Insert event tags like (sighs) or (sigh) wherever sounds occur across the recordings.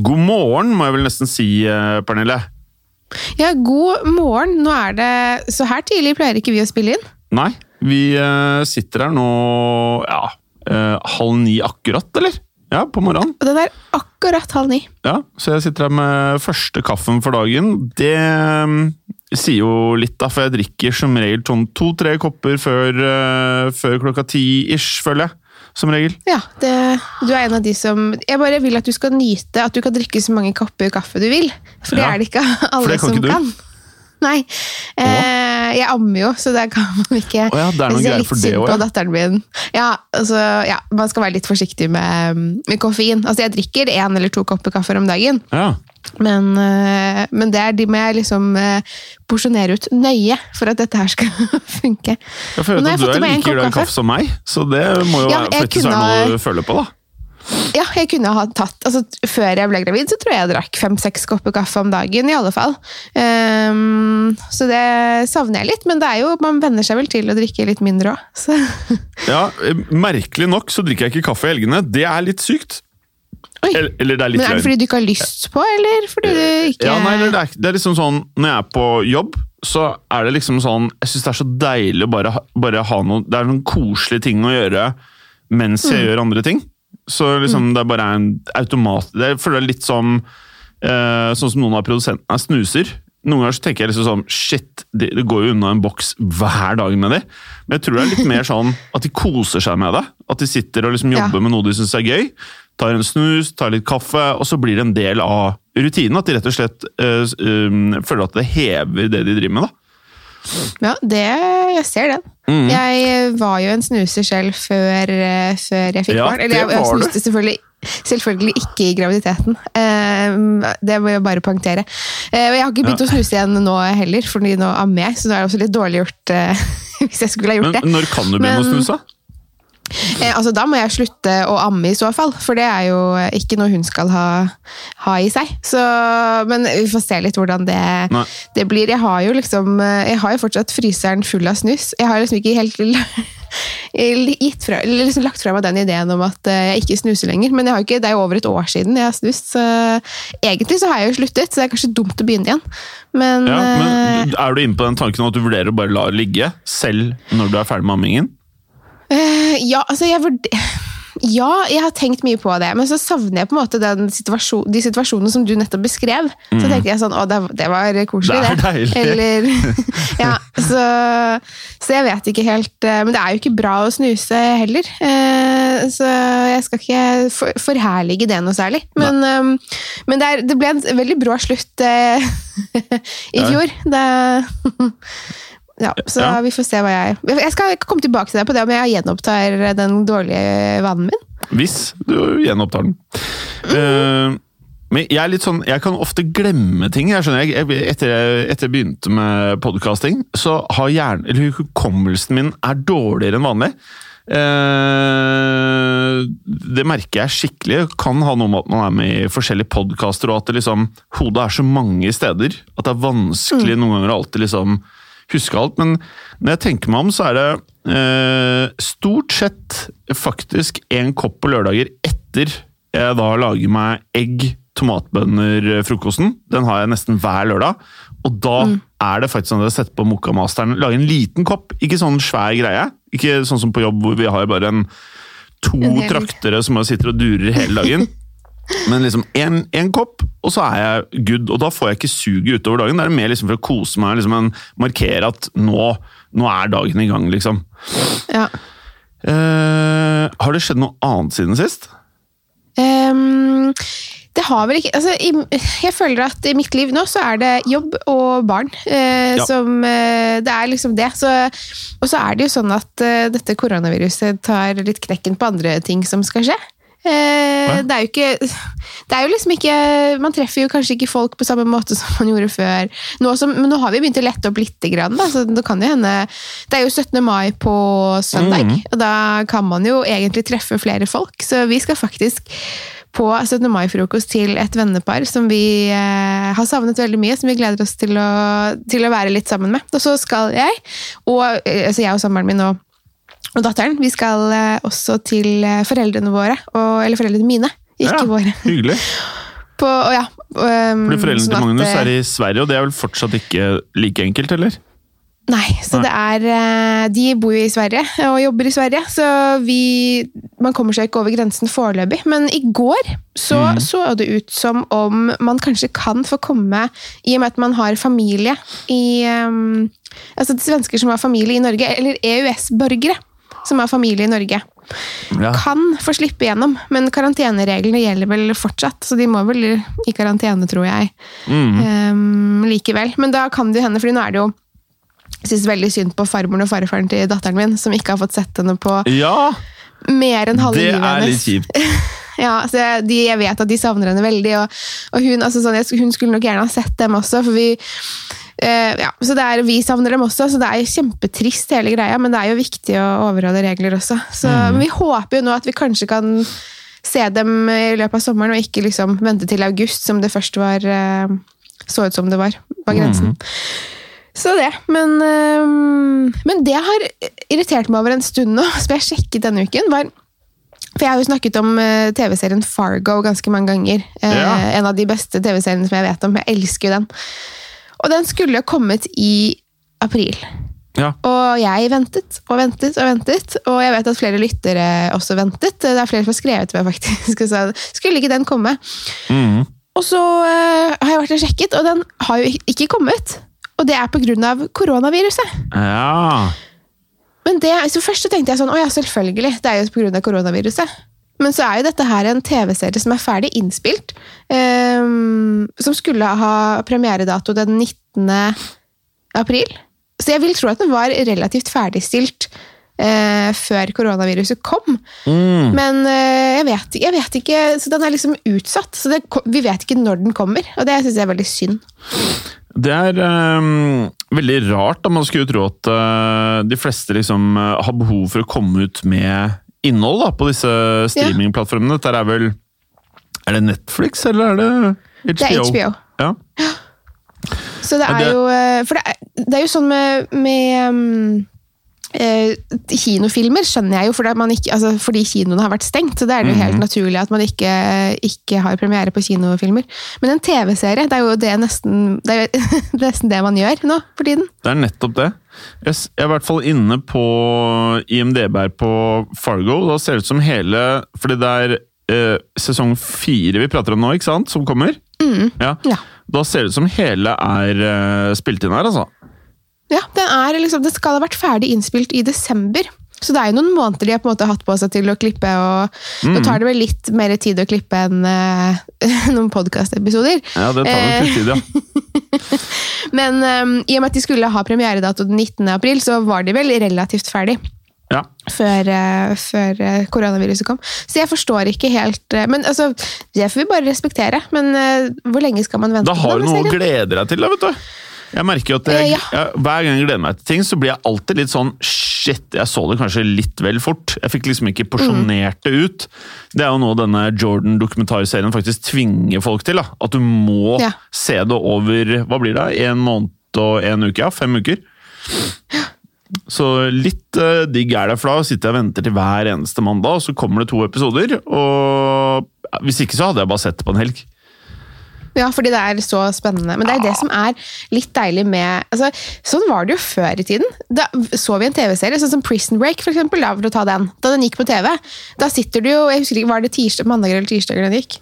God morgen, må jeg vel nesten si, eh, Pernille. Ja, god morgen. Nå er det Så her tidlig pleier ikke vi å spille inn. Nei, vi eh, sitter her nå ja, eh, halv ni akkurat, eller? Ja, på morgenen. Og den er akkurat halv ni. Ja, Så jeg sitter her med første kaffen for dagen. Det sier jo litt, da, for jeg drikker som regel sånn to-tre kopper før, før klokka ti-ish, føler jeg. Som regel. Ja, det, du er en av de som Jeg bare vil at du skal nyte at du kan drikke så mange kopper kaffe du vil. For det Ja. er det ikke alle det kan som ikke kan. Nei. Eh, jeg ammer jo, så det kan man ikke. Å ja, det er noen greier for det på ja. datteren min. Ja, altså, ja, man skal være litt forsiktig med, med koffein. Altså, jeg drikker én eller to kopper kaffe om dagen. Ja. Men, eh, men det er de må jeg liksom eh, porsjonere ut nøye for at dette her skal (laughs) funke. Jeg føler at du er like glad i kaffe. som meg, så det må jo Ja, faktisk kunne... være noe å føle på, da. Ja, jeg kunne ha tatt altså, Før jeg ble gravid, så tror jeg jeg drakk fem-seks kopper kaffe om dagen. i alle fall. Um, så det savner jeg litt, men det er jo, man venner seg vel til å drikke litt mindre òg. Ja, eh, Merkelig nok så drikker jeg ikke kaffe i helgene. Det er litt sykt. Eller, eller det er litt Men er det fordi du ikke har lyst på, eller fordi du ikke Ja, nei, det, er, det er liksom sånn, Når jeg er på jobb, så er det liksom sånn Jeg syns det er så deilig å bare, ha- bare ha noe Det er noen koselige ting å gjøre mens Mm. jeg gjør andre ting. Så liksom det er bare en automat Det føler jeg litt som eh, Sånn som noen av produsentene snuser. Noen ganger så tenker jeg liksom sånn Shit, det, går jo unna en boks hver dag med det. Men jeg tror det er litt (laughs) mer sånn at de koser seg med det. At de sitter og liksom Ja. jobber med noe de syns er gøy. Tar en snus, tar litt kaffe, og så blir det en del av rutinen. At de rett og slett øh, um, føler at det hever det de driver med. da. Ja, det, jeg ser den. Mm. Jeg var jo en snuser selv før, eh, før jeg fikk Ja, barn. Eller jeg, jeg snuste selvfølgelig, selvfølgelig ikke i graviditeten. Det må jeg bare poengtere. Eh, jeg har ikke begynt Ja. å snuse igjen nå heller, fordi nå ammer jeg, så nå er det også litt dårlig gjort eh, (laughs) hvis jeg skulle ha gjort Men det. når kan du begynne å Men- snuse? Eh, altså, da må jeg slutte å amme i så fall, for det er jo ikke noe hun skal ha, ha i seg. Så, men vi får se litt hvordan det, det blir. Jeg har jo liksom eh, Jeg har jo fortsatt fryseren full av snus. Jeg har liksom ikke helt gitt fra, liksom lagt fra meg den ideen om at eh, jeg ikke snuser lenger. Men jeg har ikke, det er jo over et år siden jeg har snust, så egentlig så har jeg jo sluttet. Så det er kanskje dumt å begynne igjen. Men, Ja, eh, men Er du inne på den tanken at du vurderer å bare la det ligge, selv når du er ferdig med ammingen? Eh, ja, altså jeg vurderer (sighs) Ja, jeg har tenkt mye på det, men så savner jeg på en måte den situasjon, de situasjonene som du nettopp beskrev. Så tenkte jeg sånn, å, det, det var koselig, Mm. Det er deilig. (laughs) (laughs) Eller, ja, så, så jeg vet ikke helt, eh, men det er jo ikke bra å snuse heller. Eh, Så jeg skal ikke forherlige det noe særlig. Men, eh, men det, er, det ble en veldig brå slutt (laughs) i fjor. Det, ja, så Ja. vi får se hva jeg Jeg skal komme tilbake til deg på det om jeg gjenopptar den dårlige vanen min. Hvis du gjenopptar den. Eh, men jeg er litt sånn, jeg kan ofte glemme ting. jeg skjønner jeg, Etter etter jeg begynte med podcasting, så har hjern, eller hukommelsen min er dårligere enn vanlig. Eh, det merker jeg skikkelig. Kan ha noe med at man er med i forskjellige podkaster, og at det liksom, hodet er så mange steder at det er vanskelig noen ganger å alltid liksom huske alt. Men når jeg tenker meg om, så er det eh, stort sett faktisk en kopp på lørdager etter jeg da lager meg egg, tomatbønner, frokosten. Den har jeg nesten hver lørdag. Og da er det faktisk sånn at jeg setter på Mokkamasteren, lager en liten kopp, ikke sånn svær greie. Ikke sånn som på jobb hvor vi har bare en to traktere som sitter og durer hele dagen. (laughs) Men liksom én kopp, og så er jeg good. Og da får jeg ikke suget utover dagen. Det er mer liksom for å kose meg, liksom en, markere at nå, nå er dagen i gang, liksom. Ja. Eh, har det skjedd noe annet siden sist? Um, det har vel ikke altså, Jeg føler at i mitt liv nå så er det jobb og barn eh, Ja. som eh, Det er liksom det. Så, og så er det jo sånn at eh, dette koronaviruset tar litt knekken på andre ting som skal skje. Eh, det er jo ikke Det er jo liksom ikke Man treffer jo kanskje ikke folk på samme måte (laughs) som man gjorde før. Nå som, men nå har vi begynt å lette opp litt, grann, da, så det kan jo hende Det er jo 17. mai på søndag, mm. og da kan man jo egentlig treffe flere folk. Så vi skal faktisk på 17. mai-frokost til et vennepar som vi eh, har savnet veldig mye, som vi gleder oss til å, til å være litt sammen med. Og så skal jeg, og, eh, altså jeg og samboeren min og, og datteren, vi skal eh, også til eh, foreldrene våre, og, eller foreldrene mine, ikke Ja, våre, Hyggelig. (laughs) På, og ja, um, Fordi Foreldrene sånn til Magnus eh, er i Sverige, og det er vel fortsatt ikke like enkelt, eller? Nei, så Nei. det er eh, De bor jo i Sverige og jobber i Sverige, så vi Man kommer seg ikke over grensen foreløpig. Men i går så mm. så det ut som om man kanskje kan få komme, i og med at man har familie i um, Altså svensker som har familie i Norge, eller EØS-borgere som er familie i Norge, Ja. kan få slippe gjennom. Men karantenereglene gjelder vel fortsatt, så de må vel i karantene, tror jeg. Mm. Um, likevel. Men da kan det jo hende, for nå er det jo jeg synes veldig synd på farmoren og farfaren til datteren min, som ikke har fått sett henne på ja, mer enn halve det er litt kjipt. (laughs) Ja, så jeg, de, jeg vet at de savner henne veldig, og, og hun, altså sånn, hun skulle nok gjerne ha sett dem også, for vi eh, ja, så det er, Vi savner dem også, så det er jo kjempetrist hele greia, men det er jo viktig å overholde regler også. Så Mm. vi håper jo nå at vi kanskje kan se dem i løpet av sommeren, og ikke liksom vente til august, som det først var uh, så ut som det var, var grensen. Så det. Men, øhm, men det har irritert meg over en stund nå, (laughs) som jeg sjekket denne uken, var For jeg har jo snakket om TV-serien Fargo ganske mange ganger. Eh, Ja. En av de beste TV-seriene som jeg vet om. Jeg elsker jo den. Og den skulle jo kommet i april. Ja. Og jeg ventet og ventet og ventet, og jeg vet at flere lyttere også ventet. Det er flere som har skrevet til meg, (laughs) faktisk, sa skulle ikke den komme? Mm. Og så uh, har jeg vært og sjekket, og den har jo ikke kommet. Og det er pga. koronaviruset. ja. Men det, så Først så tenkte jeg sånn, å ja, selvfølgelig, det er jo pga. koronaviruset. Men så er jo dette her en TV-serie som er ferdig innspilt. Um, som skulle ha premieredato den 19. april. Så jeg vil tro at den var relativt ferdigstilt uh, før koronaviruset kom. Mm. Men uh, jeg, vet, jeg vet ikke, så den er liksom utsatt. Så det, vi vet ikke når den kommer, og det syns jeg er veldig synd. Det er um, veldig rart. da Man skulle jo tro at uh, de fleste liksom har behov for å komme ut med innhold da, på disse streamingplattformene. Dette er vel Er det Netflix, eller er det HBO? Det er HBO. Ja. Så det Ja, er det- jo eh, For det er, det er jo sånn med, med um, eh, kinofilmer, skjønner jeg jo, fordi, man ikke, altså, fordi kinoene har vært stengt. Så det er det jo helt naturlig at man ikke, ikke har premiere på kinofilmer. Men en TV-serie, det er jo det nesten det er jo (laughs) nesten det man gjør nå for tiden. Det er nettopp det. Jeg er i hvert fall inne på IMDb her på Fargo. Da ser det ut som hele Fordi det er eh, sesong fire vi prater om nå, ikke sant? Som kommer. Ja. Ja. Da ser det ut som hele er eh, spilt inn her, altså. Ja, den liksom, Det skal ha vært ferdig innspilt i desember. Så det er jo noen måneder de har på en måte hatt på seg til å klippe. og Nå tar det vel litt mer tid å klippe enn uh, (laughs) noen podkastepisoder. Ja, det tar nok litt tid, ja. (laughs) Men um, i og med at de skulle ha premieredato den 19. april, så var de vel relativt ferdig. ja. Før, uh, før eh, koronaviruset kom. Så jeg forstår ikke helt uh, Men altså, Det får vi bare respektere. Men eh, hvor lenge skal man vente Da har du noe å glede deg til, da, vet du. Jeg merker jo at jeg, Eh, jeg, Hver gang jeg gleder meg til ting, så blir jeg alltid litt sånn Shit, jeg så det kanskje litt vel fort. Jeg fikk liksom ikke porsjonert det ut. Det er jo noe denne Jordan-dokumentarserien faktisk tvinger folk til. da. At du må Ja. se det over hva blir det, en måned og en uke? Ja, fem uker. Så litt uh, digg er det, for da sitter jeg og venter til hver eneste mandag, og så kommer det to episoder. Og hvis ikke så hadde jeg bare sett det på en helg. Ja, fordi det er så spennende. Men det er det som er litt deilig med altså, Sånn var det jo før i tiden. Da så vi en TV-serie, sånn som Prison Break, for eksempel, da, for å ta den. Da den gikk på TV. Da sitter du jo jeg husker ikke, Var det tirsdag, mandager eller tirsdager den gikk?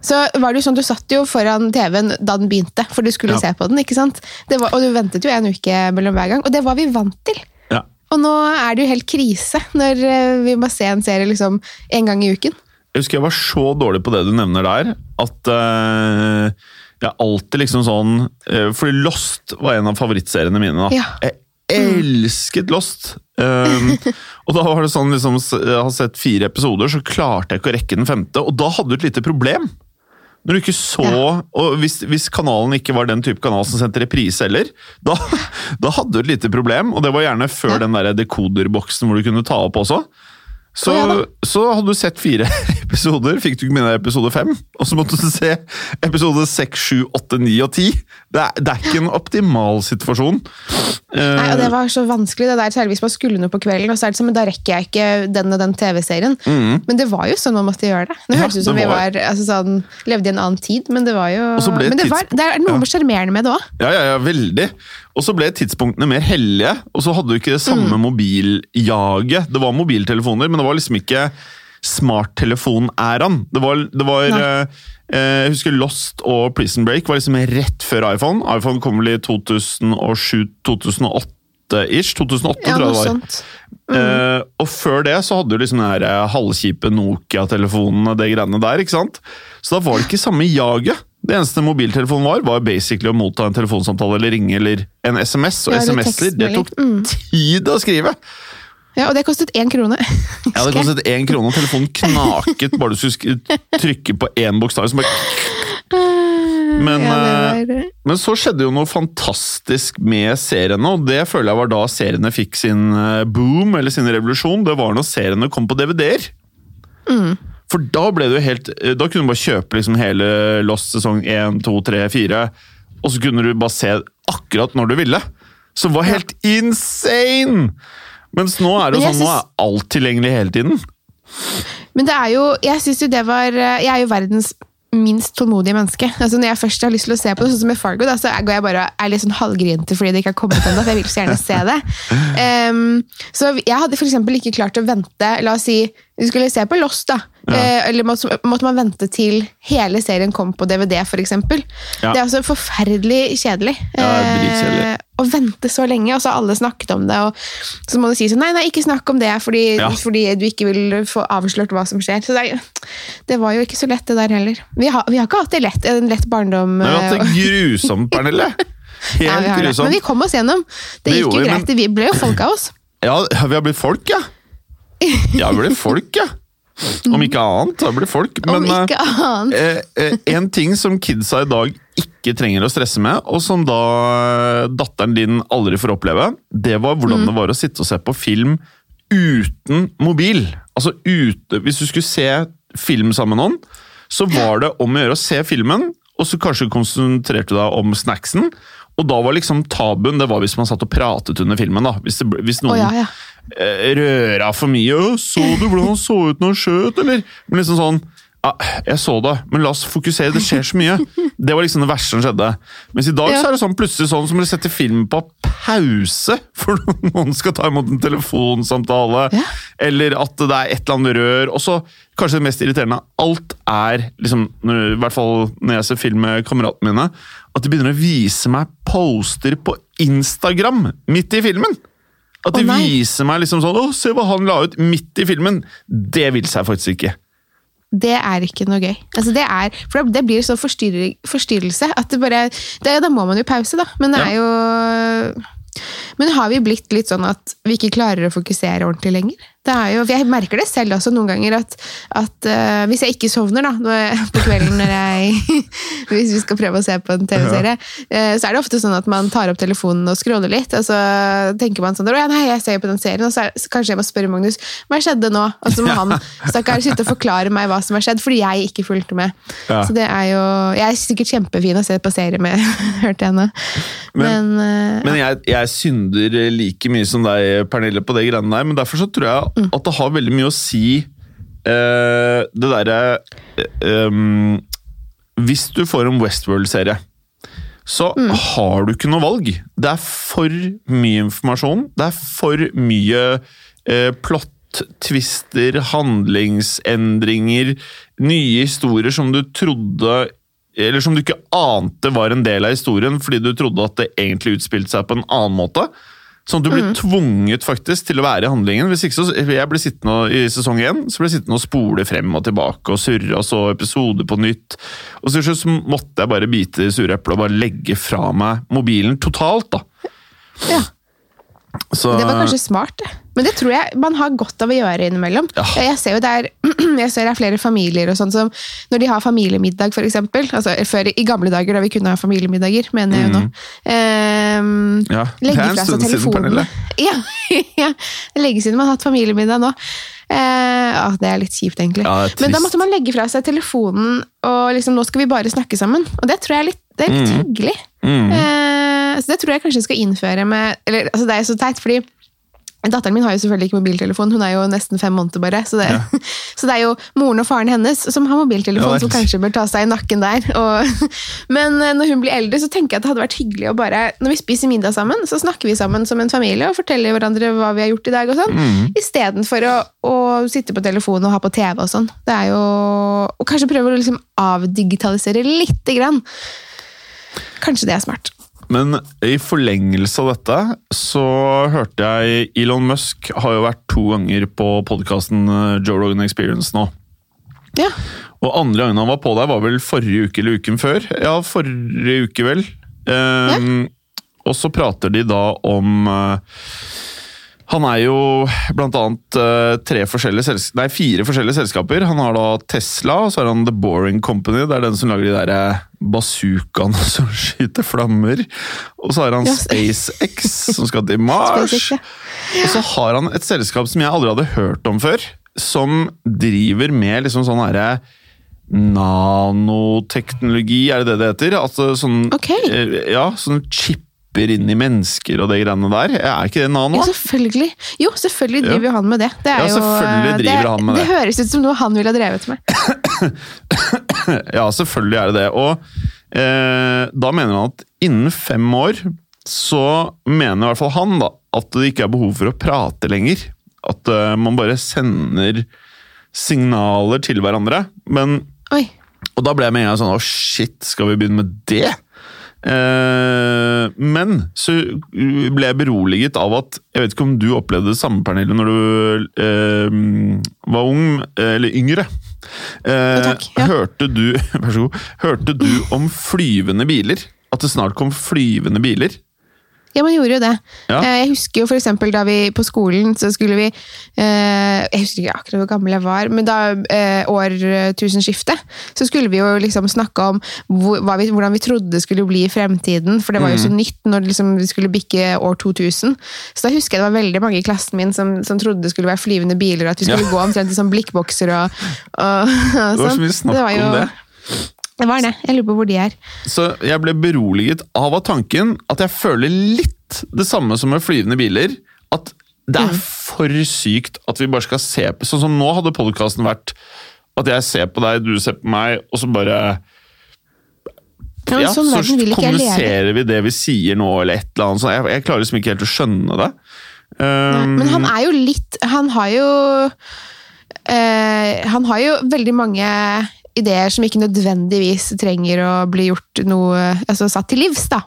Så var det jo sånn, Du satt jo foran TV-en da den begynte, for du skulle Ja. se på den. ikke sant? Det var, og du ventet jo en uke mellom hver gang, og det var vi vant til. Ja. Og nå er det jo helt krise når eh, vi må se en serie liksom en gang i uken. Jeg husker jeg var så dårlig på det du nevner der, at uh, jeg alltid liksom sånn uh, Fordi Lost var en av favorittseriene mine. da. Ja. Jeg elsket Lost! Um, (laughs) og da var det sånn liksom, Jeg har sett fire episoder, så klarte jeg ikke å rekke den femte. Og da hadde du et lite problem. Når du ikke så, og hvis, hvis kanalen ikke var den type kanal som sendte reprise heller, da, (laughs) da hadde du et lite problem, og det var gjerne før den der dekoderboksen hvor du kunne ta opp også. Så, ja så hadde du sett fire (laughs) episoder, fikk du ikke med deg episode fem, og så måtte du se episode seks, sju, åtte, ni og ti. Det det er ikke en optimal situasjon. Nei, og Eh, det var så vanskelig, det der, særlig hvis man skulle noe på kvelden. og så er det sånn, men Da rekker jeg ikke den og den TV-serien. Men det var jo sånn man måtte gjøre det. Det Mm. Ja, hørtes ut som var... vi var- altså sånn, levde i en annen tid, men det var jo Men det, var, det er noe Ja. sjarmerende med det òg. Ja, ja, ja, veldig. Og så ble tidspunktene mer hellige, og så hadde du ikke det samme mobiljaget. Det var mobiltelefoner, men det var liksom ikke smarttelefonæraen. Det var, det var eh, eh, Jeg husker Lost og Prison Break var liksom rett før iPhone. iPhone kom vel i 2007-2008-ish. 2008, Ja, tror jeg det var. sånt. Eh, og før det så hadde du liksom den eh, halvkjipe Nokia-telefonene, det greiene der, ikke sant? Så da var det ikke samme jaget. Det eneste mobiltelefonen var, var basically å motta en telefonsamtale eller ringe eller en SMS. Og Ja, SMS-er, det tok. Mm. tid å skrive! Ja, Og det kostet én krone. (laughs) Ja, Det kostet én krone, og telefonen knaket bare du skulle trykke på én bokstav. som bare- Men, ja, eh, var, Men så skjedde jo noe fantastisk med seriene, og det føler jeg var da seriene fikk sin eh, boom, eller sin revolusjon. Det var når seriene kom på DVD-er. For da ble det jo helt eh, Da kunne du bare kjøpe liksom hele Lost sesong 1, 2, 3, 4, og så kunne du bare se akkurat når du ville. Som var helt insane! Mens nå er det jo sånn, synes... nå er alt tilgjengelig hele tiden. Men det er jo, jeg synes jo det var Jeg er jo verdens minst tålmodige menneske. Altså Når jeg først har lyst til å se på det, sånn som med Fargo, da, så går jeg bare er litt sånn halvgrinete fordi det ikke har kommet ennå. For jeg vil så gjerne se det. Um, (laughs) så jeg hadde eksempel ikke klart å vente La oss si vi skulle se på Lost, da. Eh, eller måtte, måtte man vente til hele serien kom på DVD, eksempel. Ja. Det er altså forferdelig kjedelig. Ja. Eh, å vente så lenge, og så har alle snakket om det, og så må du si sånn Nei, nei, ikke snakk om det, fordi, Ja. fordi du ikke vil få avslørt hva som skjer. Så det, det var jo ikke så lett, det der heller. Vi har, vi har ikke hatt det lett, en lett barndom. Men (laughs) vi har hatt eh, det grusomt, Pernille. Helt ja, grusomt. Men vi kom oss gjennom. Det, Det gikk jo vi, greit. Vi ble jo folk av oss. Ja, vi har blitt folk, ja. (laughs) Har blitt folk, ja. Om ikke annet, da blir det folk. Men ikke annet. eh, eh, en ting som kidsa i dag ikke trenger å stresse med, og som da eh, datteren din aldri får oppleve, det var hvordan det var å sitte og se på film uten mobil. Altså ute Hvis du skulle se film sammen med noen, så var det om å gjøre å se filmen, og så kanskje konsentrerte du deg om snacksen. Og da var liksom tabuen det var hvis man satt og pratet under filmen. da. Hvis, det, hvis noen... noen ja, ja. Eh, røra for mye. 'Så du hvordan han så ut når han skjøt', eller? Men liksom sånn ja, 'Jeg så det, men la oss fokusere, det skjer så mye'. Det var liksom det verste som skjedde. Mens i dag Ja. så er det sånn plutselig sånn som å sette filmen på pause, for (laughs) noen skal ta imot en telefonsamtale, Ja. eller at det er et eller annet rør. Og så, kanskje det mest irriterende, alt er liksom, når- i hvert fall når jeg ser film med kameratene mine, at de begynner å vise meg poster på Instagram midt i filmen. At de Å, viser meg liksom sånn 'Å, se hva han la ut midt i filmen'. Det vil seg faktisk ikke. Det er ikke noe gøy. Altså det, er, for det blir sånn forstyrr, forstyrrelse at det bare det, Da må man jo pause, da. Men det er jo Men har vi blitt litt sånn at vi ikke klarer å fokusere ordentlig lenger? Det er jo, Jeg merker det selv også noen ganger, at, at uh, hvis jeg ikke sovner da, jeg, på kvelden når jeg (laughs) Hvis vi skal prøve å se på en TV-serie, uh, så er det ofte sånn at man tar opp telefonen og scroller litt, og så tenker man sånn «Å, ja, nei, jeg ser jo på den serien, og så, er, så kanskje jeg må spørre Magnus hva skjedde nå? Og så må han stakkar sitte og forklare meg hva som har skjedd, fordi jeg ikke fulgte med. Ja. Så det er jo Jeg er sikkert kjempefin å se på serie med, (laughs) hørte jeg nå. Men, eh, Men jeg, jeg synder like mye som deg, Pernille, på det greiene der. Men derfor så tror jeg Mm. at det har veldig mye å si uh, det derre uh, um, Hvis du får en Westworld-serie, så Mm. har du ikke noe valg. Det er for mye informasjon. Det er for mye uh, plott-twister, handlingsendringer, nye historier som du trodde eller som du ikke ante var en del av historien, fordi du trodde at det egentlig utspilte seg på en annen måte. Sånn at du blir tvunget faktisk til å være i handlingen. Hvis ikke så, Jeg ble sittende og- i sesong én så ble jeg sittende og spole frem og tilbake og surre og så episoder på nytt. Og så, så måtte jeg bare bite i sure eplet og bare legge fra meg mobilen totalt. da. ja. Så, Det var kanskje smart. Men det tror jeg man har godt av å gjøre innimellom. Ja. Jeg ser jo der, (clears throat) jeg ser det er flere familier og sånn som når de har familiemiddag, eksempel. Altså, før, I gamle dager da vi kunne ha familiemiddager, mener jeg jo nå. Mm. Ja, legge fra seg stund siden, telefonen. (laughs) Ja, ja, lenge siden man har hatt familiemiddag nå. Eh, ah, det er litt kjipt, egentlig. Ja, Men da måtte man legge fra seg telefonen og liksom, nå skal vi bare snakke sammen. Og det tror jeg er litt, det er litt hyggelig. Mm. Eh, så det tror jeg kanskje jeg skal innføre med eller, altså Det er jo så teit, fordi Datteren min har jo selvfølgelig ikke mobiltelefon, hun er jo nesten fem måneder bare. Så det, ja. (laughs) så det er jo moren og faren hennes som har mobiltelefon, ja, som kanskje bør ta seg i nakken der. Og, (laughs) men eh, når hun blir eldre, så tenker jeg at det hadde vært hyggelig å bare Når vi spiser middag sammen, så snakker vi sammen som en familie og forteller hverandre hva vi har gjort i dag, og sånn. Mm. Istedenfor å, å sitte på telefonen og ha på TV og sånn. Det er jo Og kanskje prøve å liksom avdigitalisere lite grann. Kanskje det er smart. Men i forlengelse av dette så hørte jeg Elon Musk har jo vært to ganger på podkasten eh, Joe Rogan Experience nå. Ja. Og andre gangen han var på der, var vel forrige uke eller uken før. Ja, forrige uke, vel. Um, ja. Og så prater de da om uh, han er jo uh, forskjellige nei, fire forskjellige selskaper. Han har da Tesla, og så har han The Boring Company. Det er den som lager de der eh, bazookaene (laughs) som skyter flammer. Og så har han SpaceX, som skal til (laughs) Mars. Og så har han et selskap som jeg aldri hadde hørt om før, som driver med liksom sånn herre Nanoteknologi, er det det det heter? Altså sånn, okay. Eh, ja, sånn chip chipper inn i mennesker og de greiene der. Er ikke det nano? Ja, selvfølgelig. Jo, selvfølgelig driver jo han med det. Det, ja, jo, driver det, han med det. Det høres ut som noe han ville drevet med. (coughs) ja, selvfølgelig er det det. Og eh, da mener han at innen fem år så mener i hvert fall han da, at det ikke er behov for å prate lenger. At uh, man bare sender signaler til hverandre. Men Oi. Og da ble jeg med en gang sånn Å, shit, skal vi begynne med det? Eh, men så ble jeg beroliget av at Jeg vet ikke om du opplevde det samme, Pernille, når du eh, var ung, eller yngre. Eh, takk, ja. hørte, du, (laughs) hørte du om flyvende biler? At det snart kom flyvende biler? Ja, man gjorde jo det. Ja. Eh, jeg husker jo for eksempel da vi på skolen så skulle vi eh, Jeg husker ikke akkurat hvor gammel jeg var, men da eh, årtusenskiftet så skulle vi jo liksom snakke om hvordan vi trodde det skulle bli i fremtiden, for det var jo så mm. nytt når liksom vi skulle bikke år 2000. Så da husker jeg det var veldig mange i klassen min som, som trodde det skulle være flyvende biler, og at vi skulle ja. gå omtrent i sånn blikkbokser og, og, og sånn. Det var så mye snakk om det. Det var det. Jeg lurer på hvor de er. Så jeg ble beroliget av tanken at jeg føler litt det samme som med flyvende biler. At det er mm. for sykt at vi bare skal se på Sånn som nå hadde podkasten vært at jeg ser på deg, du ser på meg, og så bare ja, ja, sånn så kommuniserer vi det vi sier nå, eller et eller annet. Jeg, jeg klarer liksom ikke helt å skjønne det. Um, men han er jo litt Han har jo uh, Han har jo veldig mange ideer som ikke nødvendigvis trenger å bli gjort noe altså satt til livs. da.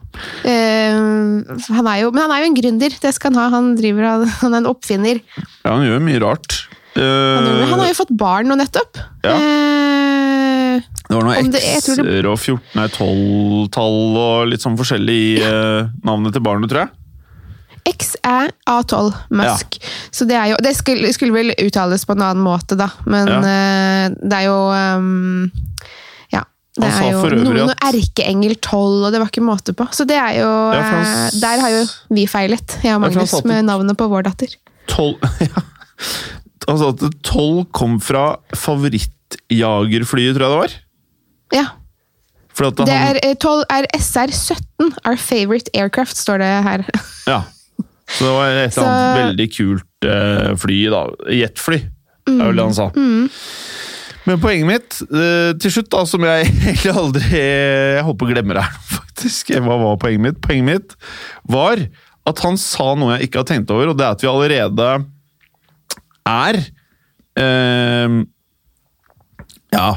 Uh, han er jo, men han er jo en gründer, det skal han ha. Han, driver, han er en oppfinner. Ja, han gjør mye rart. Uh, han, han, har jo fått barn nå nettopp. Ja. Uh, det var noen X-er og 14, nei 12-tall og litt sånn forskjellig i navnet til barnet, tror jeg. X er A12 Musk. Ja. Så det er jo Det skulle, skulle, vel uttales på en annen måte, da, men ja. uh, det er jo um, Ja. Det er jo noen at... erkeengel 12, og det var ikke måte på. Så det er jo ja, han... Der har jo vi feilet, jeg og Magnus, med navnet på vår datter. 12 (laughs) ja. Han sa at 12 kom fra favorittjagerflyet, tror jeg det var? Ja. det er, 12 er SR-17, Our Favorite Aircraft, står det her. ja. (laughs) Så det var et eller annet så... veldig kult uh, fly, da. Jetfly, mm. er vel det han sa. Mm. Men poenget mitt, uh, til slutt, da, som jeg (laughs) egentlig aldri Jeg håper å glemme det her, (laughs) faktisk. Hva var poenget mitt? Poenget mitt var at han sa noe jeg ikke har tenkt over, og det er at vi allerede er uh, Ja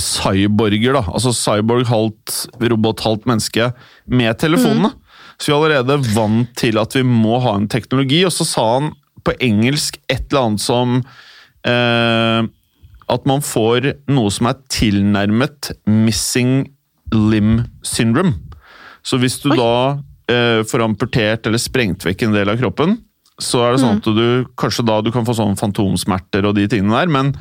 cyborger, da. Altså cyborg halvt robot, halvt menneske, med telefonene. Mm. Så vi er allerede vant til at vi må ha en teknologi. Og så sa han på engelsk et eller annet som eh, At man får noe som er tilnærmet missing limb syndrome. Så hvis du Oi. da eh, får amputert eller sprengt vekk en del av kroppen, så er det sånn mm. at du kanskje da du kan få sånn fantomsmerter og de tingene der, men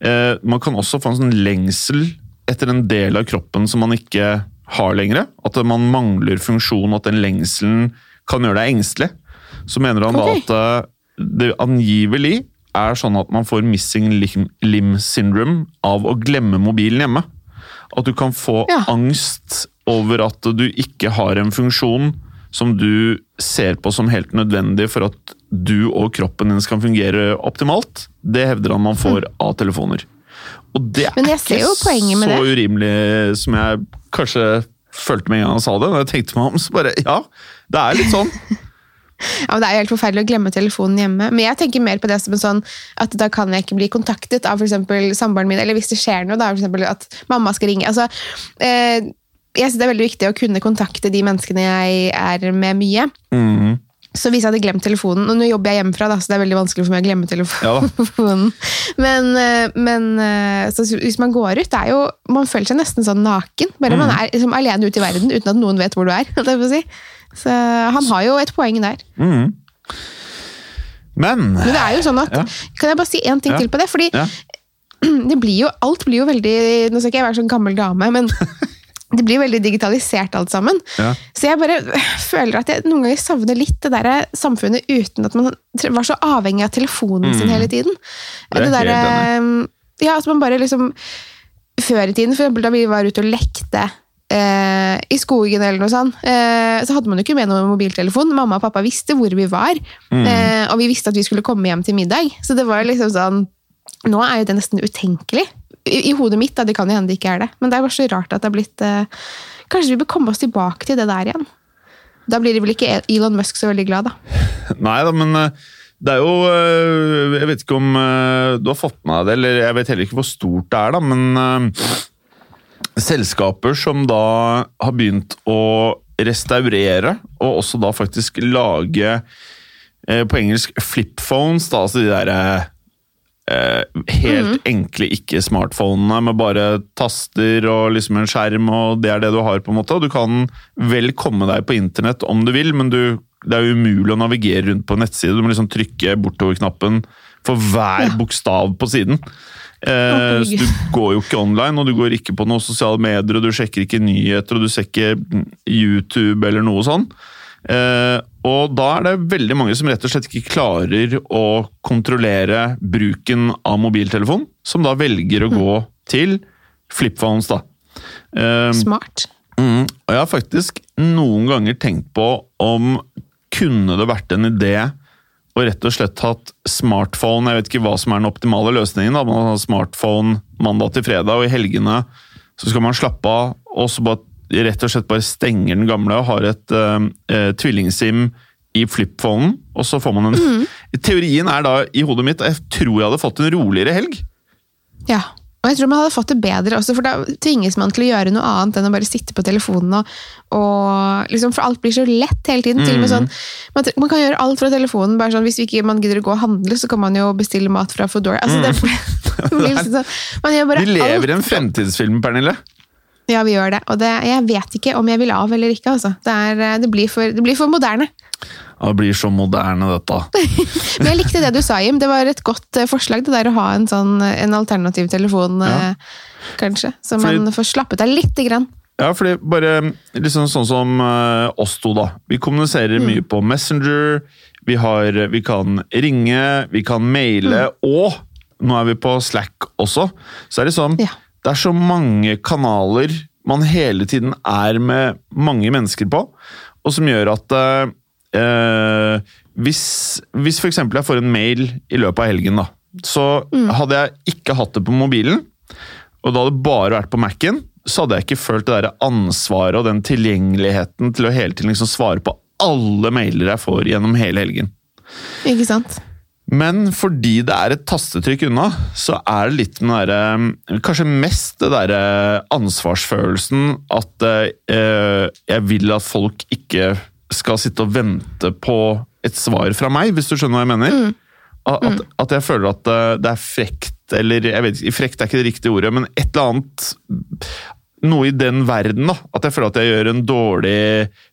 eh, man kan også få en sånn lengsel etter en del av kroppen som man ikke har lenger. At man mangler funksjon, at den lengselen kan gjøre deg engstelig. Så mener han okay. da at eh, det angivelig er sånn at man får missing limb syndrome av å glemme mobilen hjemme. At du kan få ja. angst over at du ikke har en funksjon som du ser på som helt nødvendig for at du og kroppen din skal fungere optimalt, det hevder han man får av telefoner. Og det er ikke så urimelig som jeg kanskje følte med en gang han sa det. Når jeg tenkte meg om, så bare Ja, det er litt sånn. (laughs) Ja, men Det er helt forferdelig å glemme telefonen hjemme. Men jeg tenker mer på det som en sånn at da kan jeg ikke bli kontaktet av eksempel samboeren min, eller hvis det skjer noe, da, eksempel at mamma skal ringe. Altså, eh, jeg synes Det er veldig viktig å kunne kontakte de menneskene jeg er med mye. Mm. Så hvis jeg hadde glemt telefonen Og nå jobber jeg hjemmefra, da, så det er veldig vanskelig for meg å glemme telefonen. (laughs) men eh, men eh, hvis man går ut, det er jo Man føler seg nesten sånn naken. Bare man er liksom alene ute i verden uten at noen vet hvor du er. (laughs) si. Så han har jo et poeng der. Mm. Men Men det er jo sånn at, Ja. Kan jeg bare si én ting Ja. til på det? Fordi ja. (clears throat) det blir jo, alt blir jo veldig Nå skal ikke jeg være sånn gammel dame, men (laughs) det blir veldig digitalisert alt sammen. Ja. Så jeg bare føler at jeg noen ganger savner litt det der samfunnet uten at man var så avhengig av telefonen sin hele tiden. Det, Det er der, ja, at man bare liksom Før i tiden, for eksempel da vi var ute og lekte eh, i skogen eller noe sånt, eh, så hadde man jo ikke med noe mobiltelefon. Mamma og pappa visste hvor vi var, Mm. eh, og vi visste at vi skulle komme hjem til middag. Så det var liksom sånn Nå er jo det nesten utenkelig. I, i hodet mitt, da, det kan jo hende det ikke er det, men det er bare så rart at det har blitt eh, Kanskje vi bør komme oss tilbake til det der igjen. Da blir vel ikke Elon Musk så veldig glad, da. (laughs) Nei da, men eh, det er jo eh, Jeg vet ikke om eh, du har fått med deg det, eller jeg vet heller ikke hvor stort det er, da, men selskaper som da har begynt å restaurere, og også da faktisk lage på engelsk flip phones, da, altså de derre eh, helt enkle ikke-smartphonene med bare taster og liksom en skjerm, og det er det du har, på en måte. Du kan vel komme deg på internett om du vil, men du, det er jo umulig å navigere rundt på nettside. Du må liksom trykke bortover-knappen for hver Ja. bokstav på siden. Eh, så du går jo ikke online, og du går ikke på noen sosiale medier, og du sjekker ikke nyheter, og du ser ikke YouTube eller noe sånn. Eh, og da er det veldig mange som rett og slett ikke klarer å kontrollere bruken av mobiltelefon, som da velger å gå til flipphones, da. Eh, Smart. Mm, og jeg har faktisk noen ganger tenkt på om kunne det vært en idé å rett og slett hatt smartphone Jeg vet ikke hva som er den optimale løsningen. da, Man har smartphone mandag til fredag, og i helgene så skal man slappe av, og så bare, rett og slett bare stenger den gamle og har et eh, tvillingsim i flipphonen, og så får man en (laughs) Teorien er da i hodet mitt Jeg tror jeg hadde fått en roligere helg. Ja. Og jeg tror man hadde fått det bedre også, for da tvinges man til å gjøre noe annet enn å bare sitte på telefonen. Og, og liksom, For alt blir så lett hele tiden. til og med sånn, man, man kan gjøre alt fra telefonen. bare sånn, Hvis vi ikke man gidder å gå og handle, så kan man jo bestille mat fra Foodora. Altså, det, (laughs) det blir liksom sånn, man gjør bare Vi lever i en fremtidsfilm, Pernille. Ja, vi gjør det. Og det, jeg vet ikke om jeg vil av eller ikke. altså. Det, er, eh, det, blir, for, det blir for moderne. Ja, Det blir så moderne, dette. (laughs) Men jeg likte det du sa, Jim. Det var et godt eh, forslag, det der å ha en sånn en alternativ telefon, Ja. eh, kanskje. Så Fordi- man får slappet av lite grann. Ja, fordi bare liksom sånn som oss to, da. Vi kommuniserer mye på Messenger. Vi, har, vi kan ringe, vi kan maile, og nå er vi på Slack også. Så er det sånn Ja. Det er så mange kanaler man hele tiden er med mange mennesker på, og som gjør at eh, eh, Hvis, hvis f.eks. jeg får en mail i løpet av helgen, da, så hadde jeg ikke hatt det på mobilen, og det hadde bare vært på Mac-en, så hadde jeg ikke følt det der ansvaret og den tilgjengeligheten til å hele tiden liksom svare på alle mailer jeg får gjennom hele helgen. Ikke sant? Men fordi det er et tastetrykk unna, så er det litt den derre Kanskje mest det derre ansvarsfølelsen at eh, jeg vil at folk ikke skal sitte og vente på et svar fra meg, hvis du skjønner hva jeg mener? At, at, at jeg føler at eh, det er frekt, eller jeg vet ikke, frekt er ikke det riktige ordet, men et eller annet noe i den verden, da. At jeg føler at jeg gjør en dårlig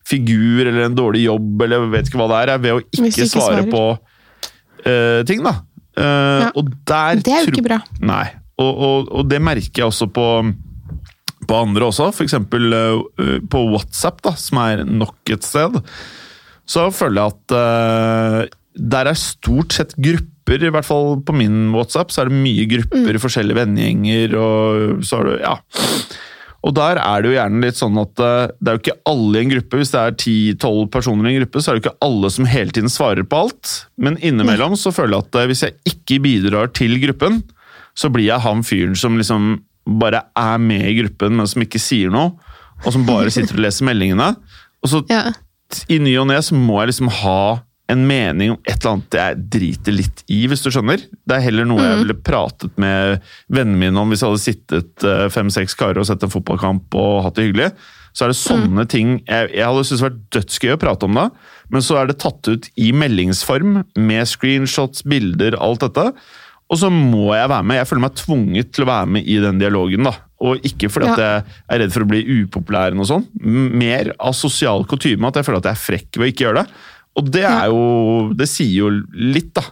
figur eller en dårlig jobb, eller jeg vet ikke hva det er ved å ikke ikke svare svarer. på eh, ting, da. Uh, Ja. Og der Det er jo ikke bra. Nei. Og, og, og det merker jeg også på, på andre også. For eksempel eh, på WhatsApp, da, som er nok et sted. Så føler jeg at uh, der er stort sett grupper, i hvert fall på min WhatsApp, så er det mye grupper, forskjellige vennegjenger, og så har du Ja. Og der er det jo gjerne litt sånn at eh, det er jo ikke alle i en gruppe. Hvis det er 10-12 personer i en gruppe, så er det jo ikke alle som hele tiden svarer på alt. Men innimellom så føler jeg at eh, hvis jeg ikke bidrar til gruppen, så blir jeg han fyren som liksom bare er med i gruppen, men som ikke sier noe. Og som bare (laughs) sitter og leser meldingene. Og så Ja. i ny og ne så må jeg liksom ha en mening om et eller annet jeg driter litt i, hvis du skjønner. Det er heller noe jeg ville pratet med vennene mine om hvis jeg hadde sittet eh, fem-seks karer og sett en fotballkamp og hatt det hyggelig. Så er det sånne ting Jeg, jeg hadde syntes vært dødsgøy å prate om det, men så er det tatt ut i meldingsform med screenshots, bilder, alt dette. Og så må jeg være med. Jeg føler meg tvunget til å være med i den dialogen. da. Og ikke fordi at jeg er redd for å bli upopulær, eller noe sånt. Mer av sosial kutyme at jeg føler at jeg er frekk ved å ikke gjøre det. Og det er jo Det sier jo litt, da.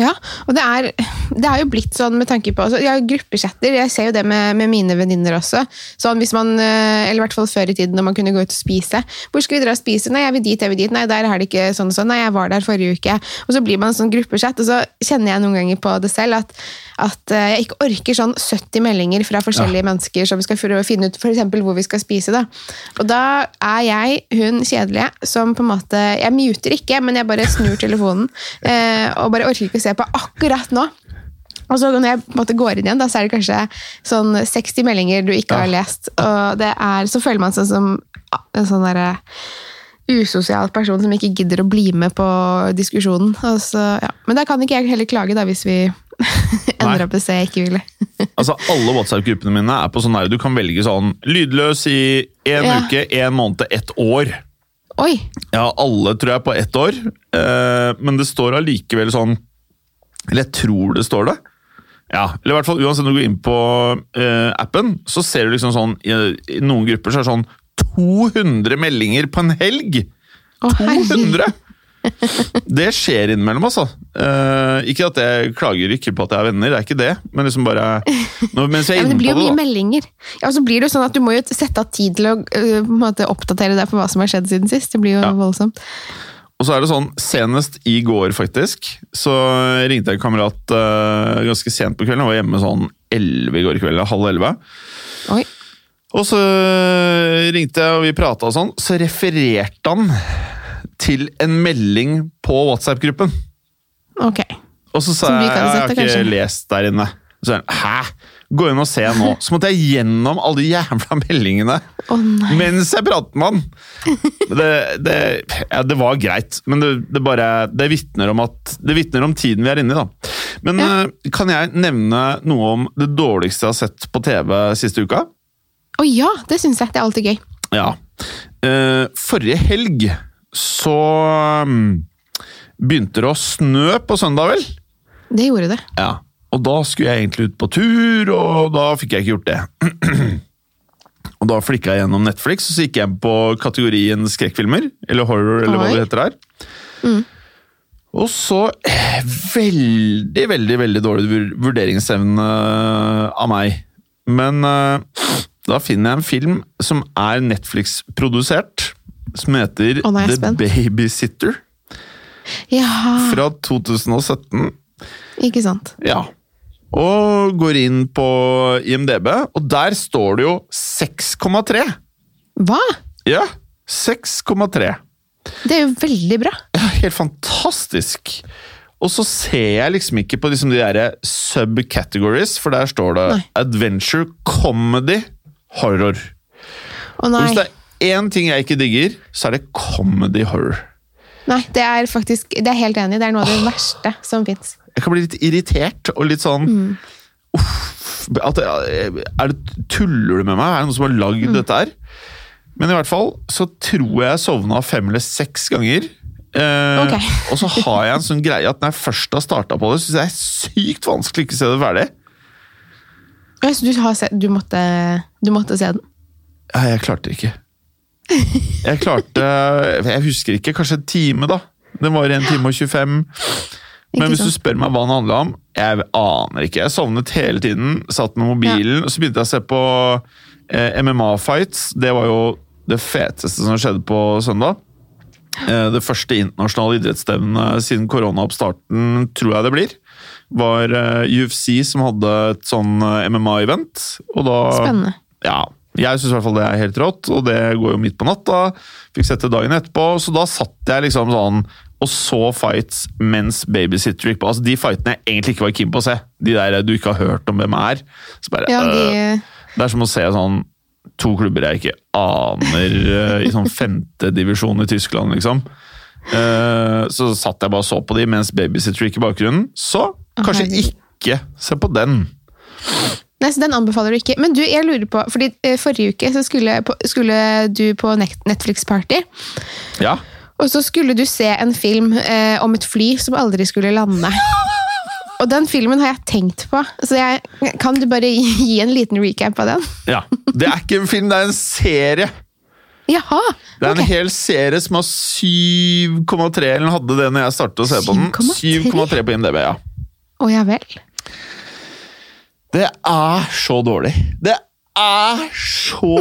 Ja, og det er, det er jo blitt sånn med tanke på altså, ja, gruppechatter. Jeg ser jo det med, med mine venninner også. Sånn hvis man, eh, eller i hvert fall før i tiden, når man kunne gå ut og spise. Hvor skal vi dra og spise? Nei, jeg vil dit, jeg vil dit. Nei, der er det ikke sånn og sånn. Nei, jeg var der forrige uke. Og så blir man en sånn gruppechat, og så kjenner jeg noen ganger på det selv at, at eh, jeg ikke orker sånn 70 meldinger fra forskjellige mennesker som skal å finne ut eksempel hvor vi skal spise. Da. Og da er jeg hun kjedelige som på en måte Jeg muter ikke, men jeg bare snur telefonen eh, og bare orker ikke å se på akkurat nå. Og så når jeg måte går inn igjen, da, så er det kanskje sånn 60 meldinger du ikke har lest. Og det er, så føler man seg som en sånn derre usosial person som ikke gidder å bli med på diskusjonen. Og så, ja. Men da kan ikke jeg heller klage, da, hvis vi (laughs) ender opp et sted jeg ikke ville. (laughs) Altså, Alle WhatsApp-gruppene mine er på sånn der, du kan velge sånn lydløs i én Ja. uke, én måned, ett år. Oi! Ja, alle tror jeg på ett år, eh, men det står allikevel sånn Eller jeg tror det står det. Ja, eller i hvert fall Uansett når du går inn på eh, appen, så ser du liksom sånn I, i noen grupper så er det sånn 200 meldinger på en helg! Å, 200! Det skjer innimellom, altså. Eh, ikke at jeg klager ikke på at jeg har venner, det er ikke det. Men liksom bare nå, Mens jeg er Ja, er men det blir jo mye da. meldinger. Ja, og så blir det jo sånn at Du må jo sette av tid til å uh, på en måte oppdatere deg på hva som har skjedd siden sist. Det blir jo Ja. voldsomt. Og så er det sånn, senest i går faktisk, så ringte jeg en kamerat uh, ganske sent på kvelden. Jeg var hjemme sånn 11 i går kveld, halv 11. Oi. Og så ringte jeg, og vi prata og sånn. Så refererte han til en melding på WhatsApp-gruppen. Ok. Og så sa jeg jeg har ikke kanskje?» lest der inne. Så sa han hæ? Gå inn og se nå. Så måtte jeg gjennom alle de jævla (laughs) meldingene oh, mens jeg pratet med han. Det, det, ja, det var greit, men det, det bare Det vitner om at Det vitner om tiden vi er inne i, da. Men Ja. eh, kan jeg nevne noe om det dårligste jeg har sett på TV siste uka? Å ja, det syns jeg. Det er alltid gøy. Ja. Eh, forrige helg så mm, begynte det å snø på søndag, vel? Det gjorde det. Ja. Og da skulle jeg egentlig ut på tur, og da fikk jeg ikke gjort det. (clears throat) og da flikka jeg gjennom Netflix, og så gikk jeg på kategorien skrekkfilmer. Eller horror, eller hva det heter her. Og så eh, veldig, veldig veldig dårlig vur- vurderingsevne av meg. Men uh, da finner jeg en film som er Netflix-produsert, som heter oh, nå er The. Babysitter Ja, fra 2017. ikke sant. Ja. Og går inn på IMDb, og der står det jo 6,3! Hva? Ja, 6,3. Det er jo veldig bra. Ja, helt fantastisk! Og så ser jeg liksom ikke på liksom de der subcategories, for der står det Nei. adventure, comedy, horror. Å Og hvis det er én ting jeg ikke digger, så er det comedy horror. Nei, det er faktisk Det er helt enig. Det er noe av det verste som fins. Jeg kan bli litt irritert og litt sånn Uff, at, er det, Tuller du med meg? Er det noen som har lagd dette her? Men i hvert fall så tror jeg jeg sovna fem eller seks ganger. Eh, okay. (laughs) og så har jeg en sånn greie at når jeg først har starta på det, syns jeg det er sykt vanskelig ikke å se det ferdig. Så du, har sett, du, måtte, du måtte se den? Nei, jeg klarte det ikke. Jeg klarte (laughs) Jeg husker ikke, kanskje en time, da. Den var 1 time og 25. Men hvis du spør meg hva den handla om, jeg aner ikke. Jeg sovnet hele tiden, satt med mobilen, og så begynte jeg å se på eh, MMA-fights. Det var jo det feteste som skjedde på søndag. Eh, det første internasjonale idrettsstevnet siden koronaoppstarten, tror jeg det blir, var eh, UFC som hadde et sånn eh, MMA-event. Spennende. Ja. Jeg syns i hvert fall det er helt rått, og det går jo midt på natta. Fikk sett det dagen etterpå, så da satt jeg liksom sånn og så fights mens Babysitter gikk på. Altså De fightene jeg egentlig ikke var keen på å se. De der du ikke har hørt om hvem er. Så bare, Ja, de, øh, Det er som å se sånn to klubber jeg ikke aner øh, i sånn femtedivisjon i Tyskland, liksom. Uh, så satt jeg bare og så på de mens Babysitter gikk i bakgrunnen. Så kanskje herregud. ikke se på den. Nei, så Den anbefaler du ikke. Men du, jeg lurer på, fordi eh, Forrige uke så skulle, skulle du på Netflix-party. Ja. Og så skulle du se en film eh, om et fly som aldri skulle lande. Og den filmen har jeg tenkt på. Så jeg, kan du bare gi en liten recap av den? ja. Det er ikke en film, det er en serie. Jaha! Det er en hel serie som har 7,3, eller hadde det når jeg startet å se på den. 7,3? 7,3 på IMDb, ja. Å ja vel. Det er så dårlig. Det er så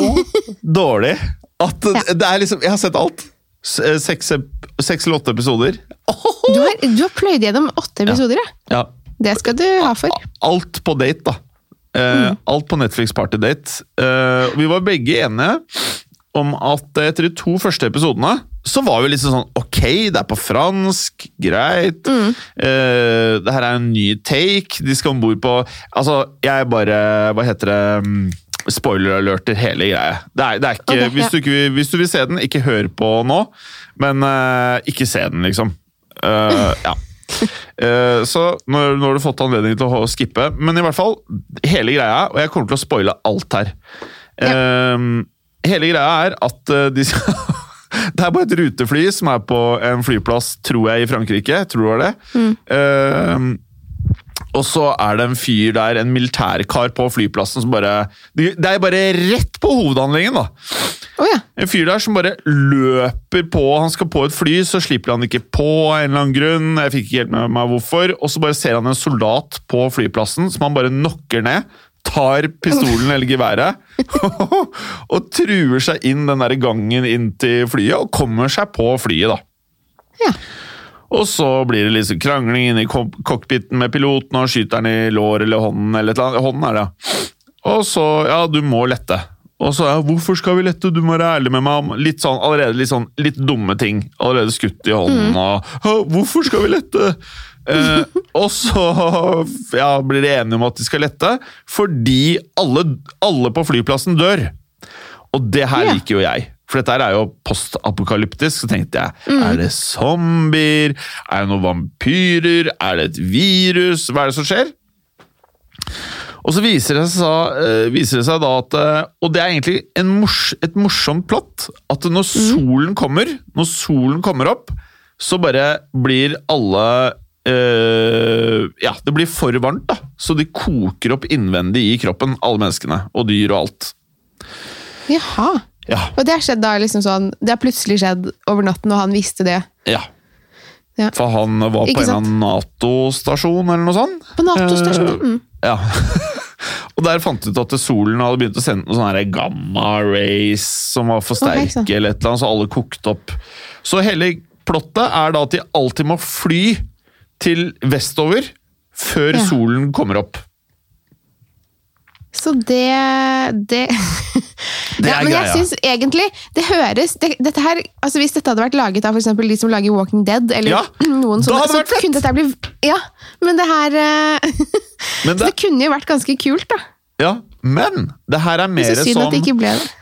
dårlig at det, Ja. det er liksom Jeg har sett alt. Eh, Seks, eller åtte episoder. Du har, du har pløyd gjennom åtte episoder, ja. Ja. Det skal du ha for. Alt på date, da. Eh, Alt på Netflix Partydate. Uh, vi var begge enige om at etter de to første episodene så var vi liksom sånn Ok, det er på fransk, greit. Eh, det her er en ny take. De skal om bord på Altså, jeg bare Hva heter det? Mm, Spoiler-alerter hele greia. Det er, det er ikke, okay, hvis, du ikke, hvis du vil se den, ikke hør på nå, men uh, ikke se den, liksom. Uh, ja. (laughs) Eh, så nå, nå har du fått anledning til å skippe, men i hvert fall hele greia, og jeg kommer til å spoile alt her. Eh, hele greia er at de skal (laughs) Det er bare et rutefly som er på en flyplass, tror jeg, i Frankrike. Tror var det. Eh, og så er det en fyr der, en militærkar på flyplassen som bare Det er bare rett på hovedhandlingen, da! Å ja. En fyr der som bare løper på Han skal på et fly, så slipper han ikke på av en eller annen grunn. Jeg fikk ikke helt med meg hvorfor. Og så bare ser han en soldat på flyplassen som han bare knocker ned. Tar pistolen eller geværet (laughs) og truer seg inn den der gangen inn til flyet og kommer seg på flyet, da. ja. Og så blir det liksom krangling inne i cockpiten med piloten, og skyter den i lår eller hånden, eller et eller annet. Hånden er det, ja. Og så, ja, du må lette. Og så, ja, hvorfor skal vi lette, du må være ærlig med meg. om Litt sånn, allerede litt sånn, litt dumme ting. Allerede skutt i hånden, og, hvorfor skal vi lette? Eh, og så ja, blir de enige om at de skal lette, fordi alle, alle på flyplassen dør. Og det her liker jo jeg. For dette er jo postapokalyptisk. Så tenkte jeg, er det zombier? Er det noen vampyrer? Er det et virus? Hva er det som skjer? Og så viser det seg, eh, viser det seg da at eh, Og det er egentlig en mors, et morsomt plott. At når solen kommer, når solen kommer opp, så bare blir alle eh, Ja, det blir for varmt, da. Så de koker opp innvendig i kroppen, alle menneskene. Og dyr og alt. Jaha. Ja. Og det har skjedd da liksom sånn Det har plutselig skjedd over natten, og han visste det. Ja. Ja. For han var på sant? en Nato-stasjon eller noe sånt. På Nato-stasjonen. Mm. Ja. (laughs) og der fant de ut at solen hadde begynt å sende noen sånne her gamma rays som var for sterke, okay, eller et eller annet, så alle kokte opp. Så hele plottet er da at de alltid må fly til vestover før Ja. solen kommer opp. Så det Det, (laughs) Det ja, Men jeg syns egentlig Det høres det, dette her, altså Hvis dette hadde vært laget av for de som lager Walking Dead, eller Ja, (clears throat) noen sånne, så fett! kunne dette bli Ja, men det her (laughs) men det, Så det, kunne jo vært ganske kult, da. ja, men det her er mer som.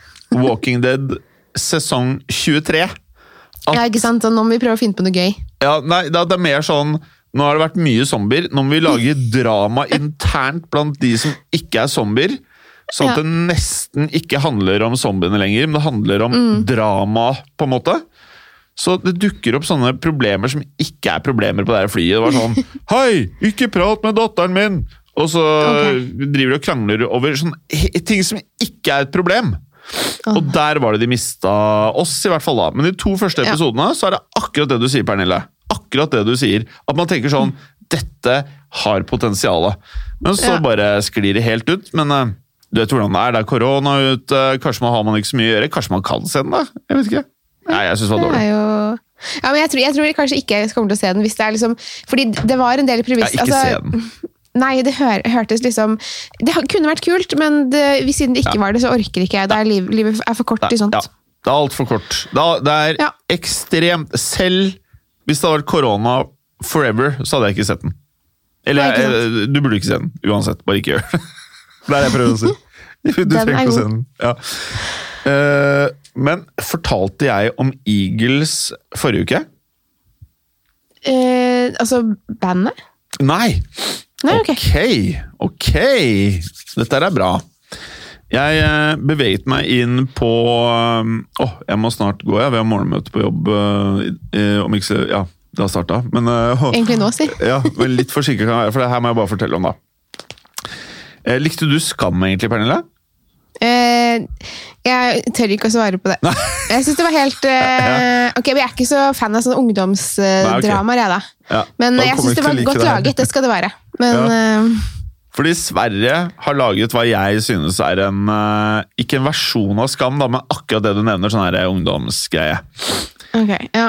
(laughs) Walking Dead sesong 23. At- Ja, ikke sant? Og nå må vi prøve å finne på noe gøy. Ja, nei, det det er mer sånn Nå har det vært mye zombier. Nå må vi lage (laughs) drama internt blant de som ikke er zombier. Sånn at Ja. det nesten ikke handler om zombiene lenger, men det handler om Mm. drama, på en måte. Så det dukker opp sånne problemer som ikke er problemer på det her flyet. Det var sånn (laughs) Hei, ikke prat med datteren min! Og så okay. driver de og krangler over sånne ting som ikke er et problem. Og der var det de mista oss, i hvert fall da. Men i de to første Ja. episodene så er det akkurat det du sier, Pernille. Akkurat det du sier. At man tenker sånn Dette har potensial. Men så Ja. bare sklir det helt ut. Men eh, du vet hvordan det er. Det er korona ute. Kanskje man har man ikke så mye å gjøre. Kanskje man kan se den, da? Jeg vet ikke. Nei, jeg syns det var Det dårlig. er jo ja, men jeg tror, jeg tror kanskje ikke jeg kommer til å se den. hvis det er liksom, Fordi det var en del Ja, premiss ikke altså, se den. (laughs) Nei, det hør, hørtes liksom Det kunne vært kult, men det, siden det ikke var det, så orker ikke jeg. Det er liv, livet er for kort til sånt. Ja, det er altfor kort. Det er, det er Ja. ekstremt Selv hvis det hadde vært korona forever, så hadde jeg ikke sett den. Eller jeg, du burde ikke se den uansett. Bare ikke gjør det. (laughs) Det er det jeg prøver å si. (laughs) Du trenger er ikke å se den. Ja. Eh, men fortalte jeg om Eagles forrige uke? Eh, altså, bandet? Nei! Nei, ok. ok. ok. Dette er bra. Jeg eh, beveget meg inn på Å, Åh, jeg må snart gå, jeg. Vi har morgenmøte på jobb. eh, om ikke så Ja, det har starta. Men eh, Egentlig nå, si. (laughs) ja, men litt forsinket kan jeg være, for det her må jeg bare fortelle om, da. Likte du Skam egentlig, Pernille? Eh, jeg tør ikke å svare på det. Jeg syns det var helt (laughs) eh, Ok, men Jeg er ikke så fan av sånne ungdomsdramaer, jeg, da. Ja, Men jeg syns det var like godt det laget. Det skal det være. (laughs) Men eh, Fordi Sverre har laget hva jeg synes er en eh, Ikke en versjon av Skam, da, men akkurat det du nevner, sånn her ungdomsgreie. ok, ja.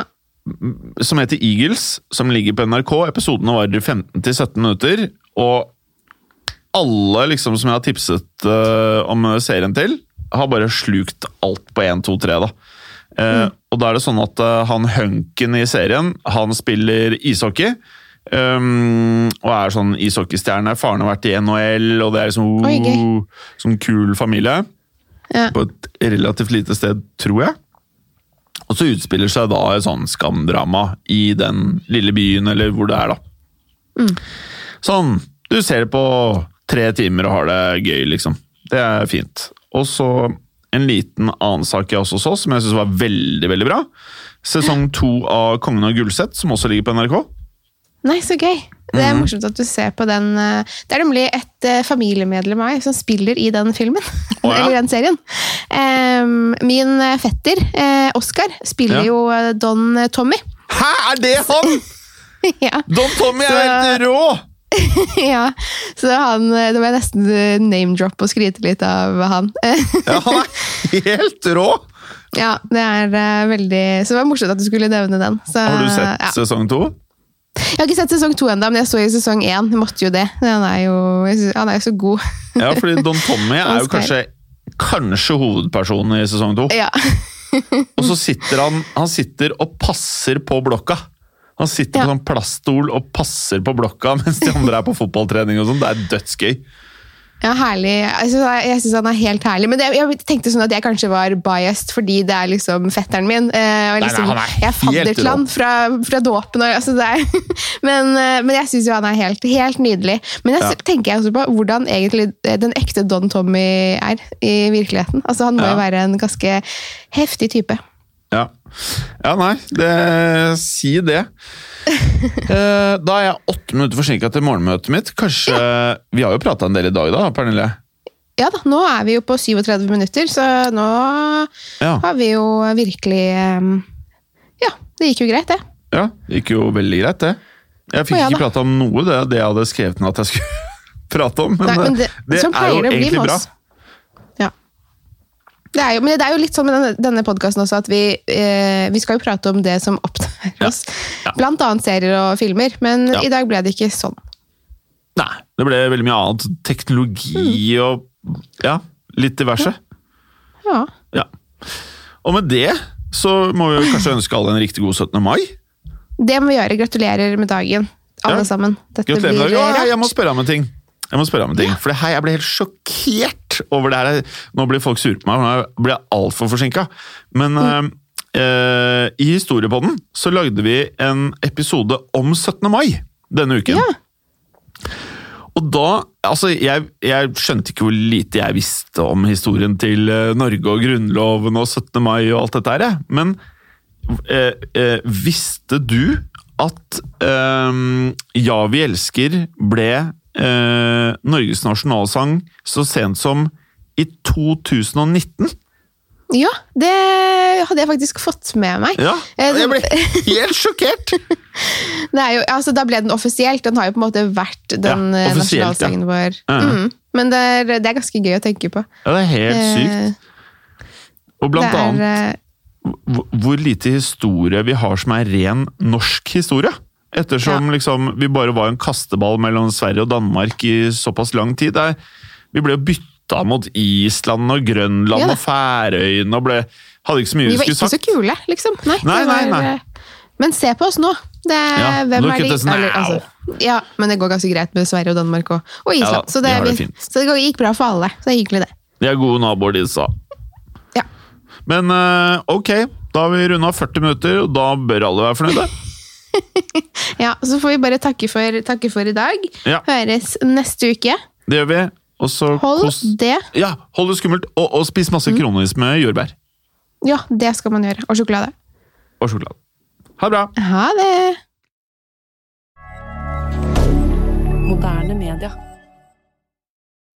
som heter Eagles, som ligger på NRK. Episodene varer 15-17 minutter, og alle liksom som jeg har tipset uh, om serien til, har bare slukt alt på 1, 2, 3. da. Eh, Og da er det sånn at uh, han hunken i serien, han spiller ishockey. Um, og er sånn ishockeystjerne. Faren har vært i NHL, og det er liksom gøy. uh, sånn kul familie. Ja. På et relativt lite sted, tror jeg. Og så utspiller seg da et sånn skamdrama i den lille byen, eller hvor det er, da. Sånn, du ser det på tre timer og har det gøy, liksom. Det er fint. Og så en liten annen sak jeg også så, som jeg syns var veldig, veldig bra. Sesong to av Kongen av Gullset, som også ligger på NRK. Nei, så gøy. Det Mhm. er morsomt at du ser på den. eh, Det er nemlig et eh, familiemedlem av meg som spiller i den filmen. Oh, ja. (laughs) Eller den serien. Min eh, fetter, Oskar Oscar, spiller Ja. jo Don Tommy. Hæ, er det han?! (laughs) ja. Don Tommy er Så- helt rå! (laughs) ja. Så han Det var nesten eh, name-drop og skryte litt av han. Ja, han er helt rå! ja, det er veldig Så det var morsomt at du skulle nevne den. Så, Har du sett sesong to? Jeg har ikke sett sesong to ennå, men jeg så i sesong én. Jeg måtte jo det. Han er jo, synes, han er jo så god. (laughs) Ja, fordi Don Tommy er jo kanskje, kanskje hovedpersonen i sesong to. Ja. (laughs) Og så sitter han, han sitter og passer på blokka. Han sitter Ja. på sånn plaststol og passer på blokka (laughs) mens de andre er på fotballtrening. og sånn. Det er dødsgøy. Ja, herlig. Jeg jeg synes han er helt herlig. Men det, jeg tenkte sånn at jeg kanskje var biased fordi det er liksom fetteren min. Eh, og nei, liksom, han er jeg er fadder til han fra, fra dåpen. Altså (laughs) men, eh, men jeg syns jo han er helt, helt nydelig. Men jeg Ja. tenker også på hvordan egentlig eh, den ekte Don Tommy er i virkeligheten. Altså Han må Ja. jo være en ganske heftig type. Ja, ja nei, det, si det. (laughs) Eh, Da er jeg åtte minutter forsinka til morgenmøtet mitt. Kanskje Vi har jo prata en del i dag, da, Pernille? Ja da, nå er vi jo på 37 minutter, så nå Ja, har vi jo virkelig eh, Ja, det gikk jo greit, det. ja det gikk jo veldig greit, det. Jeg fikk ja ikke prata om noe, det, det jeg hadde skrevet ned at jeg skulle (laughs) prate om. Men, Nei, men det, det, sånn er jo det egentlig bra. oss. Det er jo, men det er jo litt sånn med denne, denne podkasten også at vi, eh, vi skal jo prate om det som opptar oss. Ja. Blant annet serier og filmer, men i dag ble det ikke sånn. Nei, det ble veldig mye annet. Teknologi Mm. og ja, litt diverse. Ja. Ja. Og med det så må vi kanskje ønske alle en riktig god 17. mai. Det må vi gjøre. Gratulerer med dagen, alle Ja. sammen. Dette Gratulerer med blir dagen. Ja, jeg må spørre om en ting. Jeg må spørre om en ting, for det her, Jeg ble helt sjokkert over det her. Nå blir folk sure på meg, for nå blir jeg altfor forsinka. Men Mm. eh, i Historiepodden så lagde vi en episode om 17. mai denne uken. Ja. Og da, altså jeg, jeg skjønte ikke hvor lite jeg visste om historien til eh, Norge og Grunnloven og 17. mai og alt dette her, men eh, eh, visste du at eh, Ja, vi elsker ble eh, Norges nasjonalsang så sent som i 2019? ja, det hadde jeg faktisk fått med meg. Ja, Eh, jeg ble (laughs) helt sjokkert! Er jo, altså, da ble den offisielt. Den har jo på en måte vært den Ja, nasjonalsangen ja. vår. Mm. Men det er, det er ganske gøy å tenke på. Ja, det er helt sykt. Eh, Og blant er, annet eh, hvor lite historie vi har som er ren norsk historie. Ettersom liksom, vi bare var en kasteball mellom Sverige og Danmark i såpass lang tid. Der, vi ble jo bytta mot Island og Grønland Ja og Færøyene og ble, hadde ikke så mye Vi vi var ikke så kule, liksom. Nei, Nei, nei, nei. Men se på oss nå. Det Ja, hvem er de? us now. altså, ja, men det går ganske greit med Sverige og Danmark og, og Island. Ja så, det, det vi- så det gikk bra for alle. Så det er hyggelig, det. De er gode naboer, disse. Ja. Men eh, ok, da har vi runda 40 minutter, og da bør alle være fornøyde. (laughs) Ja, Så får vi bare takke for, takke for i dag. Ja. Høres neste uke. Det gjør vi. Og så Hold kos det. Ja, hold det skummelt, og, og spis Mm. masse kronis med jordbær. Ja, det skal man gjøre. Og sjokolade. Og sjokolade. Ha det bra! Ha det! Moderne media.